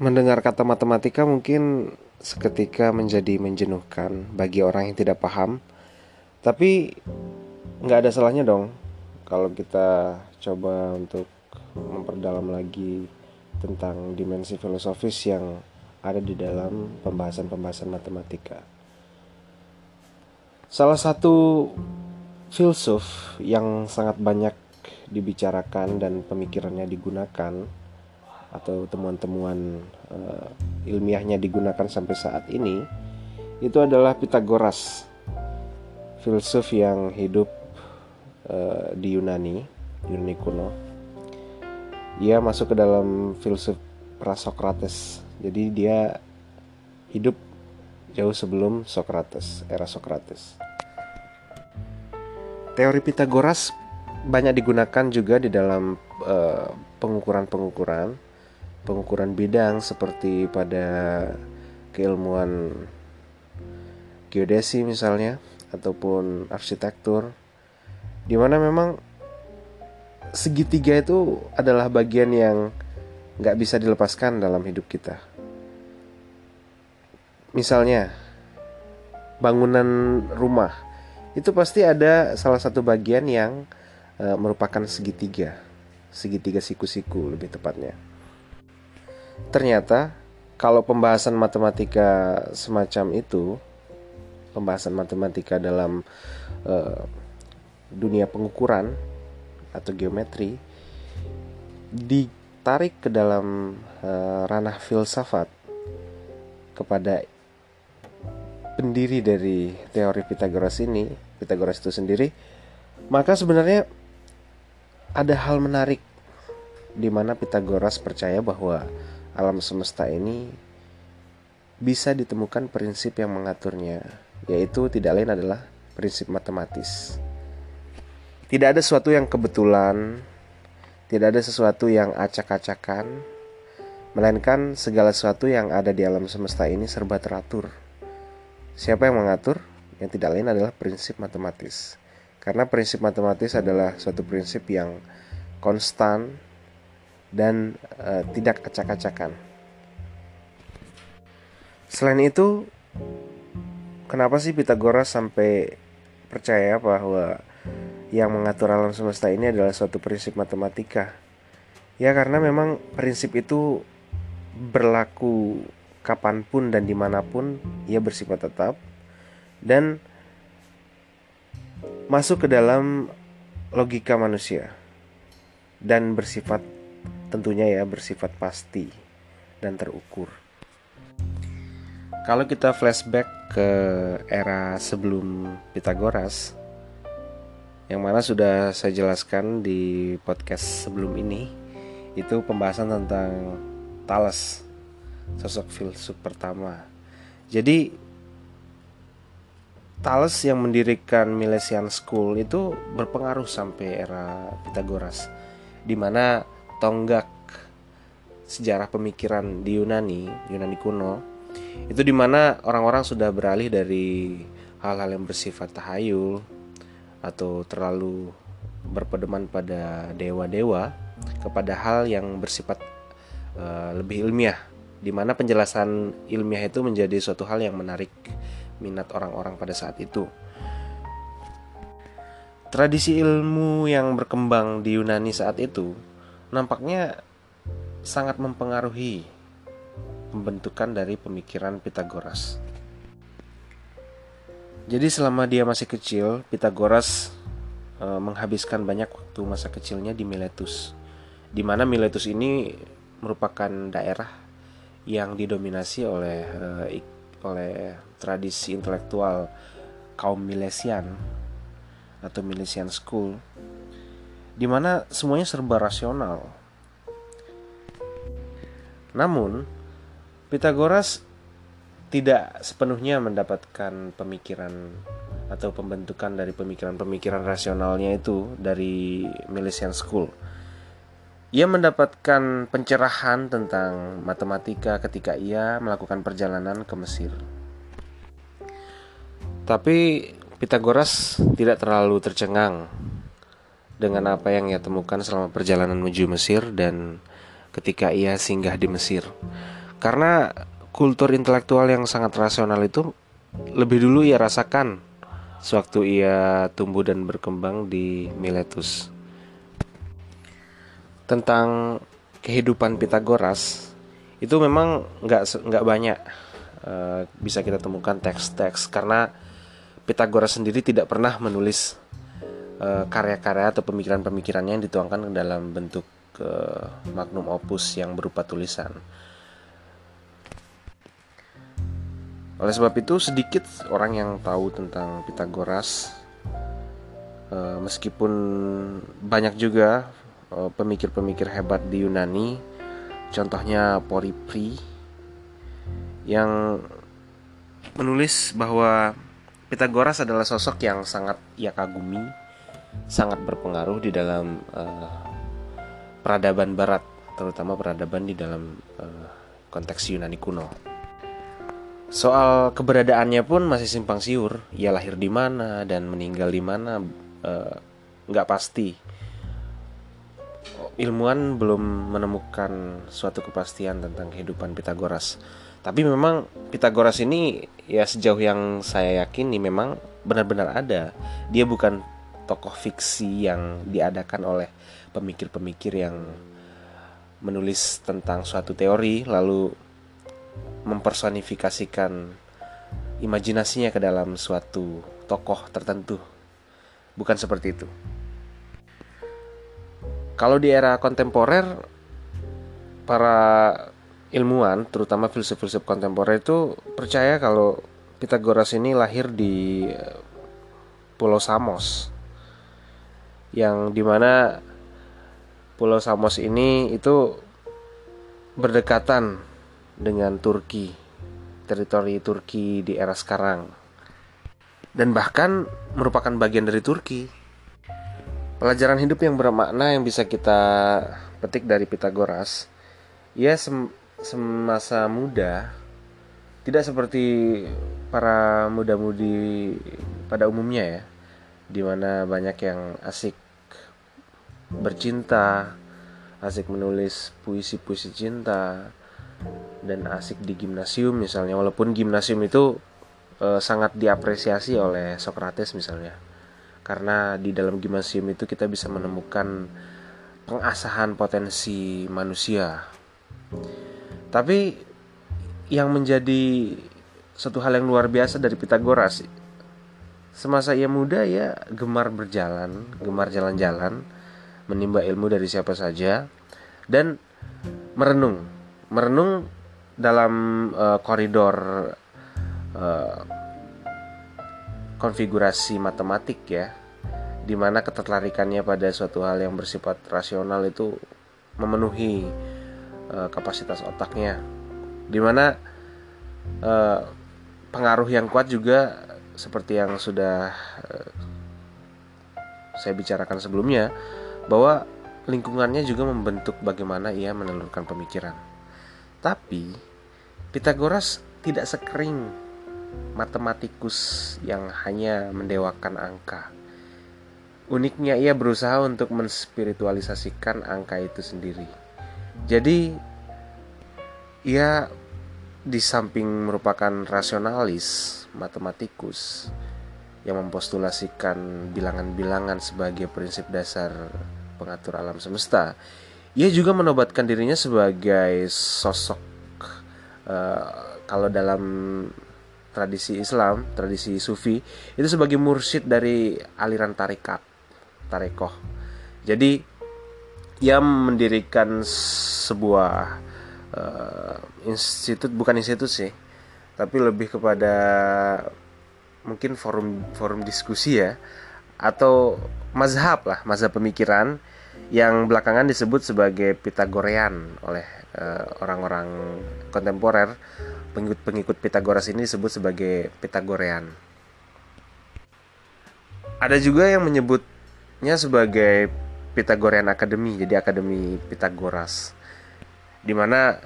Mendengar kata matematika mungkin seketika menjadi menjenuhkan bagi orang yang tidak paham. Tapi nggak ada salahnya dong kalau kita coba untuk memperdalam lagi tentang dimensi filosofis yang ada di dalam pembahasan-pembahasan matematika. Salah satu filsuf yang sangat banyak dibicarakan dan pemikirannya digunakan atau temuan-temuan uh, ilmiahnya digunakan sampai saat ini itu adalah Pitagoras filsuf yang hidup uh, di Yunani Yunani kuno. Ia masuk ke dalam filsuf Prasokrates. Jadi dia hidup jauh sebelum Socrates era Socrates teori Pitagoras banyak digunakan juga di dalam uh, pengukuran-pengukuran. pengukuran bidang seperti pada keilmuan geodesi misalnya ataupun arsitektur di mana memang segitiga itu adalah bagian yang nggak bisa dilepaskan dalam hidup kita. Misalnya bangunan rumah itu pasti ada salah satu bagian yang e, merupakan segitiga, segitiga siku-siku lebih tepatnya. Ternyata kalau pembahasan matematika semacam itu, pembahasan matematika dalam uh, dunia pengukuran atau geometri ditarik ke dalam uh, ranah filsafat kepada pendiri dari teori Pitagoras ini, Pitagoras itu sendiri, maka sebenarnya ada hal menarik di mana Pitagoras percaya bahwa alam semesta ini bisa ditemukan prinsip yang mengaturnya, yaitu tidak lain adalah prinsip matematis. Tidak ada sesuatu yang kebetulan, tidak ada sesuatu yang acak-acakan, melainkan segala sesuatu yang ada di alam semesta ini serba teratur. Siapa yang mengatur? Yang tidak lain adalah prinsip matematis. Karena prinsip matematis adalah suatu prinsip yang konstan, dan uh, tidak acak-acakan. Selain itu, kenapa sih Pitagoras sampai percaya bahwa yang mengatur alam semesta ini adalah suatu prinsip matematika? Ya karena memang prinsip itu berlaku kapan pun dan di mana pun ia bersifat tetap dan masuk ke dalam logika manusia dan bersifat tentunya ya bersifat pasti dan terukur. Kalau kita flashback ke era sebelum Pitagoras, yang mana sudah saya jelaskan di podcast sebelum ini, itu pembahasan tentang Thales, sosok filsuf pertama. Jadi Thales yang mendirikan Milesian School itu berpengaruh sampai era Pitagoras, di mana tonggak sejarah pemikiran di Yunani, Yunani kuno, itu di mana orang-orang sudah beralih dari hal-hal yang bersifat tahayul atau terlalu berpedoman pada dewa-dewa kepada hal yang bersifat uh, lebih ilmiah, di mana penjelasan ilmiah itu menjadi suatu hal yang menarik minat orang-orang pada saat itu. Tradisi ilmu yang berkembang di Yunani saat itu nampaknya sangat mempengaruhi pembentukan dari pemikiran Pitagoras. Jadi selama dia masih kecil, Pitagoras e, menghabiskan banyak waktu masa kecilnya di Miletus. Di mana Miletus ini merupakan daerah yang didominasi oleh e, oleh tradisi intelektual kaum Milesian atau Milesian School di mana semuanya serba rasional. Namun, Pitagoras tidak sepenuhnya mendapatkan pemikiran atau pembentukan dari pemikiran-pemikiran rasionalnya itu dari Milesian School. Ia mendapatkan pencerahan tentang matematika ketika ia melakukan perjalanan ke Mesir. Tapi Pitagoras tidak terlalu tercengang dengan apa yang ia temukan selama perjalanan menuju Mesir dan ketika ia singgah di Mesir. Karena kultur intelektual yang sangat rasional itu lebih dulu ia rasakan sewaktu ia tumbuh dan berkembang di Miletus. Tentang kehidupan Pitagoras itu memang nggak nggak banyak uh, bisa kita temukan teks-teks karena Pitagoras sendiri tidak pernah menulis karya-karya atau pemikiran-pemikirannya yang dituangkan ke dalam bentuk uh, magnum opus yang berupa tulisan. Oleh sebab itu sedikit orang yang tahu tentang Pitagoras uh, meskipun banyak juga pemikir-pemikir hebat di Yunani contohnya Poripri yang menulis bahwa Pitagoras adalah sosok yang sangat ia kagumi, sangat berpengaruh di dalam uh, peradaban barat, terutama peradaban di dalam uh, konteks Yunani kuno. Soal keberadaannya pun masih simpang siur. Ia lahir di mana dan meninggal di mana eh, nggak uh, pasti. Ilmuwan belum menemukan suatu kepastian tentang kehidupan Pitagoras. Tapi memang Pitagoras ini ya sejauh yang saya yakini memang benar-benar ada. Dia bukan tokoh fiksi yang diadakan oleh pemikir-pemikir yang menulis tentang suatu teori lalu mempersonifikasikan imajinasinya ke dalam suatu tokoh tertentu. Bukan seperti itu. Kalau di era kontemporer para ilmuwan, terutama filsuf-filsuf kontemporer itu percaya kalau Pitagoras ini lahir di Pulau Samos. Yang di mana Pulau Samos ini itu berdekatan dengan Turki, teritori Turki di era sekarang, dan bahkan merupakan bagian dari Turki. Pelajaran hidup yang bermakna yang bisa kita petik dari Pitagoras, ia sem semasa muda tidak seperti para muda-mudi pada umumnya ya, di mana banyak yang asik bercinta, asik menulis puisi-puisi cinta, dan asik di gimnasium misalnya. Walaupun gimnasium itu e, sangat diapresiasi oleh Socrates misalnya. Karena di dalam gimnasium itu kita bisa menemukan pengasahan potensi manusia. Tapi yang menjadi satu hal yang luar biasa dari Pitagoras semasa ia muda ya gemar berjalan gemar jalan-jalan menimba ilmu dari siapa saja dan merenung. Merenung dalam uh, koridor uh, konfigurasi matematik ya di mana ketertarikannya pada suatu hal yang bersifat rasional itu memenuhi uh, kapasitas otaknya. Di mana uh, pengaruh yang kuat juga seperti yang sudah uh, saya bicarakan sebelumnya bahwa lingkungannya juga membentuk bagaimana ia menelurkan pemikiran tapi Pitagoras tidak sekering matematikus yang hanya mendewakan angka. Uniknya ia berusaha untuk menspiritualisasikan angka itu sendiri. Jadi ia di samping merupakan rasionalis, matematikus yang mempostulasikan bilangan-bilangan sebagai prinsip dasar pengatur alam semesta, ia juga menobatkan dirinya sebagai sosok Eh, kalau dalam tradisi Islam, tradisi Sufi itu sebagai mursyid dari aliran tarekat, tarekoh. Jadi ia mendirikan sebuah uh, institut bukan institut sih, tapi lebih kepada mungkin forum forum diskusi ya atau mazhab lah, mazhab pemikiran yang belakangan disebut sebagai Pitagorean oleh Eh, orang-orang uh, kontemporer pengikut-pengikut Pitagoras ini disebut sebagai Pitagorean. Ada juga yang menyebutnya sebagai Pitagorean Academy, jadi Akademi Pitagoras. Di mana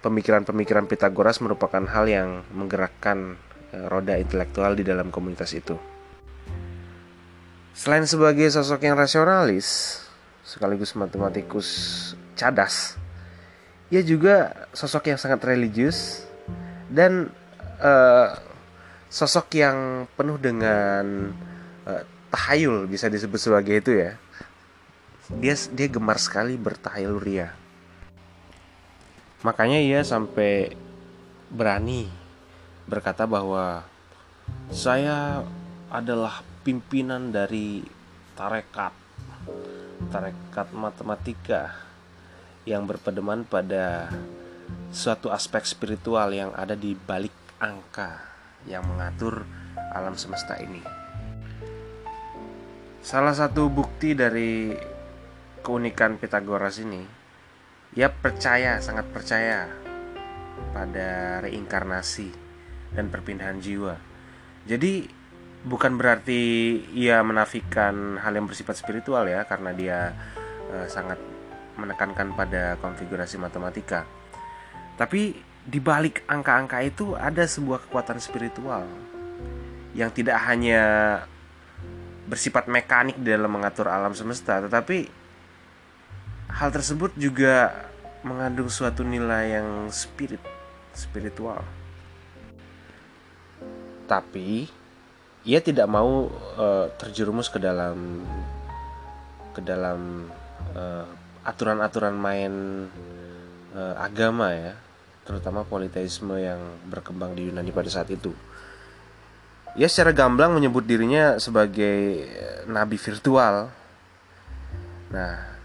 pemikiran-pemikiran Pitagoras merupakan hal yang menggerakkan uh, roda intelektual di dalam komunitas itu. Selain sebagai sosok yang rasionalis, sekaligus matematikus cadas, ia juga sosok yang sangat religius dan uh, sosok yang penuh dengan uh, tahayul bisa disebut sebagai itu ya dia dia gemar sekali bertahayul ria makanya ia sampai berani berkata bahwa saya adalah pimpinan dari tarekat tarekat matematika yang berpedoman pada suatu aspek spiritual yang ada di balik angka yang mengatur alam semesta ini. Salah satu bukti dari keunikan Pitagoras ini, ia percaya, sangat percaya pada reinkarnasi dan perpindahan jiwa. Jadi bukan berarti ia menafikan hal yang bersifat spiritual ya, karena dia uh, sangat menekankan pada konfigurasi matematika. Tapi di balik angka-angka itu ada sebuah kekuatan spiritual yang tidak hanya bersifat mekanik dalam mengatur alam semesta, tetapi hal tersebut juga mengandung suatu nilai yang spirit, spiritual. Tapi ia tidak mau uh, terjerumus ke dalam ke dalam uh, aturan-aturan main uh, agama ya, terutama politeisme yang berkembang di Yunani pada saat itu. Ia secara gamblang menyebut dirinya sebagai nabi virtual. Nah,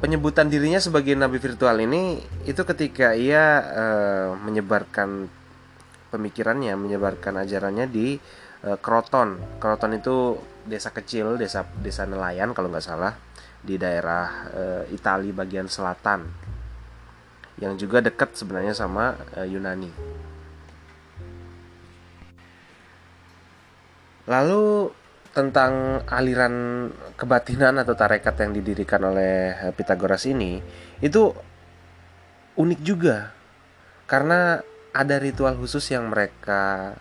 penyebutan dirinya sebagai nabi virtual ini itu ketika ia uh, menyebarkan pemikirannya, menyebarkan ajarannya di uh, Kroton. Kroton itu desa kecil, desa desa nelayan kalau nggak salah di daerah e, Italia bagian selatan yang juga dekat sebenarnya sama e, Yunani. Lalu tentang aliran kebatinan atau tarekat yang didirikan oleh Pitagoras ini itu unik juga karena ada ritual khusus yang mereka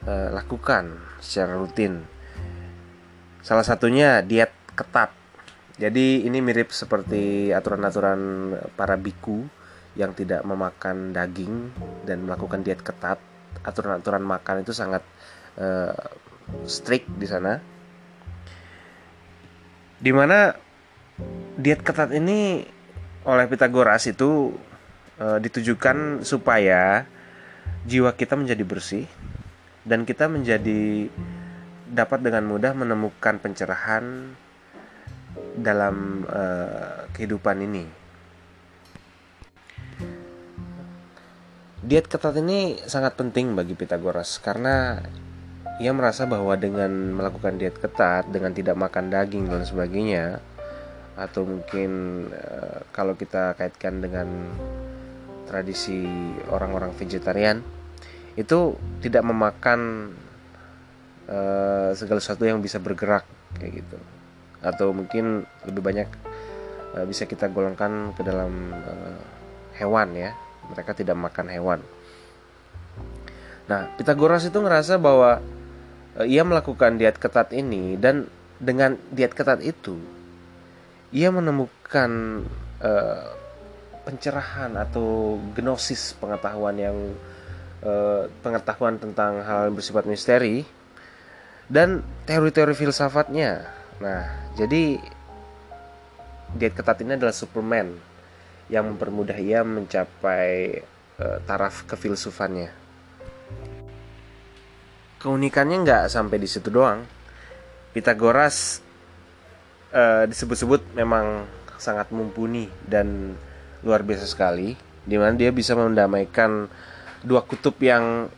e, lakukan secara rutin. Salah satunya diet ketat jadi ini mirip seperti aturan-aturan para biku yang tidak memakan daging dan melakukan diet ketat. Aturan-aturan makan itu sangat uh, strict di sana. Di mana diet ketat ini oleh Pitagoras itu uh, ditujukan supaya jiwa kita menjadi bersih dan kita menjadi dapat dengan mudah menemukan pencerahan dalam uh, kehidupan ini. Diet ketat ini sangat penting bagi Pitagoras karena ia merasa bahwa dengan melakukan diet ketat, dengan tidak makan daging dan sebagainya, atau mungkin uh, kalau kita kaitkan dengan tradisi orang-orang vegetarian, itu tidak memakan uh, segala sesuatu yang bisa bergerak kayak gitu. Atau mungkin lebih banyak uh, bisa kita golongkan ke dalam hewan ya. Mereka tidak makan hewan. Nah Pitagoras itu ngerasa bahwa ia melakukan diet ketat ini dan dengan diet ketat itu ia menemukan uh, pencerahan atau gnosis pengetahuan yang uh, pengetahuan tentang hal yang bersifat misteri dan teori-teori filsafatnya Nah, jadi diet ketat ini adalah Superman yang mempermudah ia mencapai uh, taraf kefilsufannya. Keunikannya nggak sampai di situ doang. Pitagoras uh, disebut-sebut memang sangat mumpuni dan luar biasa sekali, di mana dia bisa mendamaikan dua kutub yang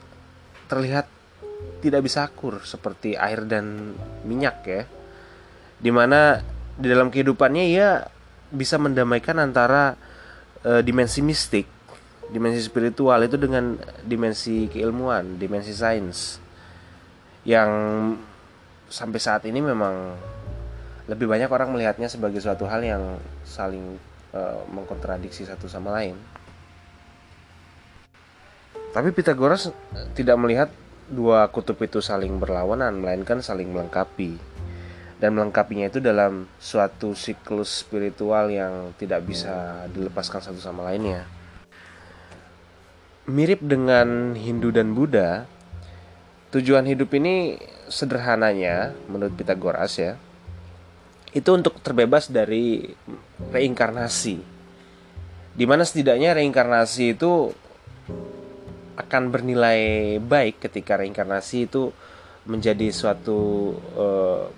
terlihat tidak bisa akur seperti air dan minyak ya di mana di dalam kehidupannya ia bisa mendamaikan antara uh, dimensi mistik, dimensi spiritual itu dengan dimensi keilmuan, dimensi sains yang sampai saat ini memang lebih banyak orang melihatnya sebagai suatu hal yang saling uh, mengkontradiksi satu sama lain. Tapi Pitagoras tidak melihat dua kutub itu saling berlawanan, melainkan saling melengkapi dan melengkapinya itu dalam suatu siklus spiritual yang tidak bisa dilepaskan satu sama lainnya. Mirip dengan Hindu dan Buddha, tujuan hidup ini sederhananya menurut Pitagoras ya, itu untuk terbebas dari reinkarnasi. Di mana setidaknya reinkarnasi itu akan bernilai baik ketika reinkarnasi itu menjadi suatu uh,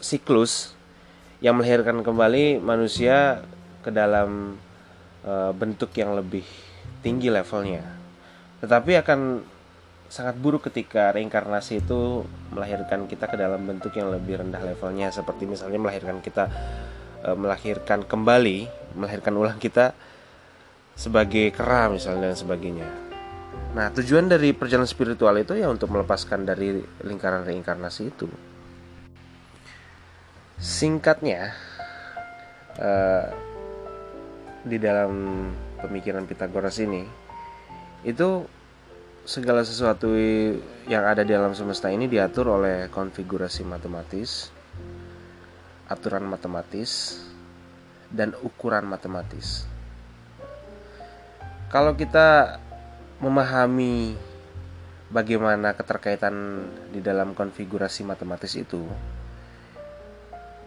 siklus yang melahirkan kembali manusia ke dalam uh, bentuk yang lebih tinggi levelnya. Tetapi akan sangat buruk ketika reinkarnasi itu melahirkan kita ke dalam bentuk yang lebih rendah levelnya seperti misalnya melahirkan kita uh, melahirkan kembali, melahirkan ulang kita sebagai kera misalnya dan sebagainya. Nah, tujuan dari perjalanan spiritual itu ya untuk melepaskan dari lingkaran reinkarnasi itu singkatnya uh, di dalam pemikiran Pitagoras ini itu segala sesuatu yang ada di alam semesta ini diatur oleh konfigurasi matematis, aturan matematis, dan ukuran matematis. Kalau kita memahami bagaimana keterkaitan di dalam konfigurasi matematis itu,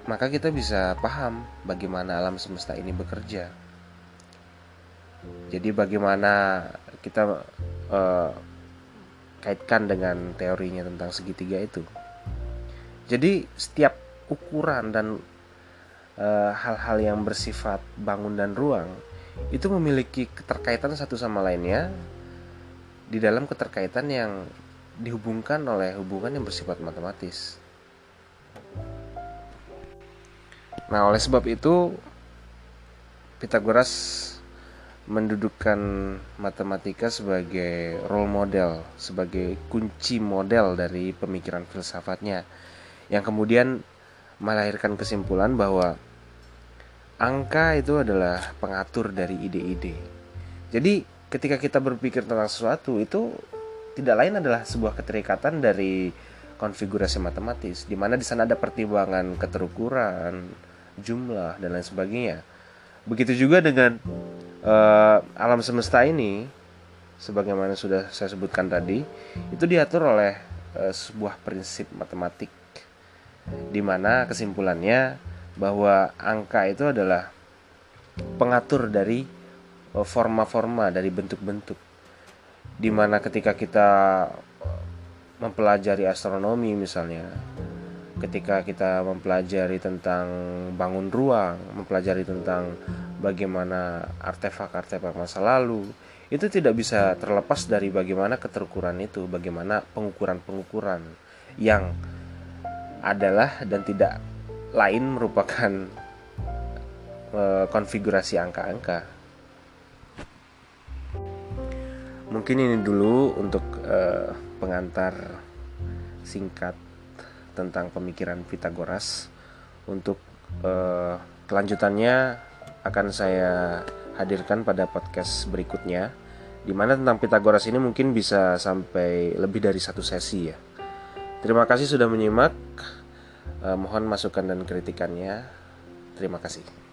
maka kita bisa paham bagaimana alam semesta ini bekerja. Jadi bagaimana kita uh, kaitkan dengan teorinya tentang segitiga itu. Jadi setiap ukuran dan eh, hal-hal uh, yang bersifat bangun dan ruang itu memiliki keterkaitan satu sama lainnya di dalam keterkaitan yang dihubungkan oleh hubungan yang bersifat matematis. Nah, oleh sebab itu Pitagoras mendudukkan matematika sebagai role model, sebagai kunci model dari pemikiran filsafatnya yang kemudian melahirkan kesimpulan bahwa angka itu adalah pengatur dari ide-ide. Jadi, ketika kita berpikir tentang sesuatu itu tidak lain adalah sebuah keterikatan dari konfigurasi matematis di mana di sana ada pertimbangan keterukuran, jumlah dan lain sebagainya. Begitu juga dengan uh, alam semesta ini, sebagaimana sudah saya sebutkan tadi, itu diatur oleh uh, sebuah prinsip matematik, di mana kesimpulannya bahwa angka itu adalah pengatur dari eh, forma-forma dari bentuk-bentuk, di mana ketika kita mempelajari astronomi misalnya ketika kita mempelajari tentang bangun ruang, mempelajari tentang bagaimana artefak-artefak masa lalu, itu tidak bisa terlepas dari bagaimana keterukuran itu, bagaimana pengukuran-pengukuran yang adalah dan tidak lain merupakan e, konfigurasi angka-angka. Mungkin ini dulu untuk e, pengantar singkat tentang pemikiran Pitagoras. Untuk uh, kelanjutannya akan saya hadirkan pada podcast berikutnya di mana tentang Pitagoras ini mungkin bisa sampai lebih dari satu sesi ya. Terima kasih sudah menyimak. Uh, mohon masukan dan kritikannya. Terima kasih.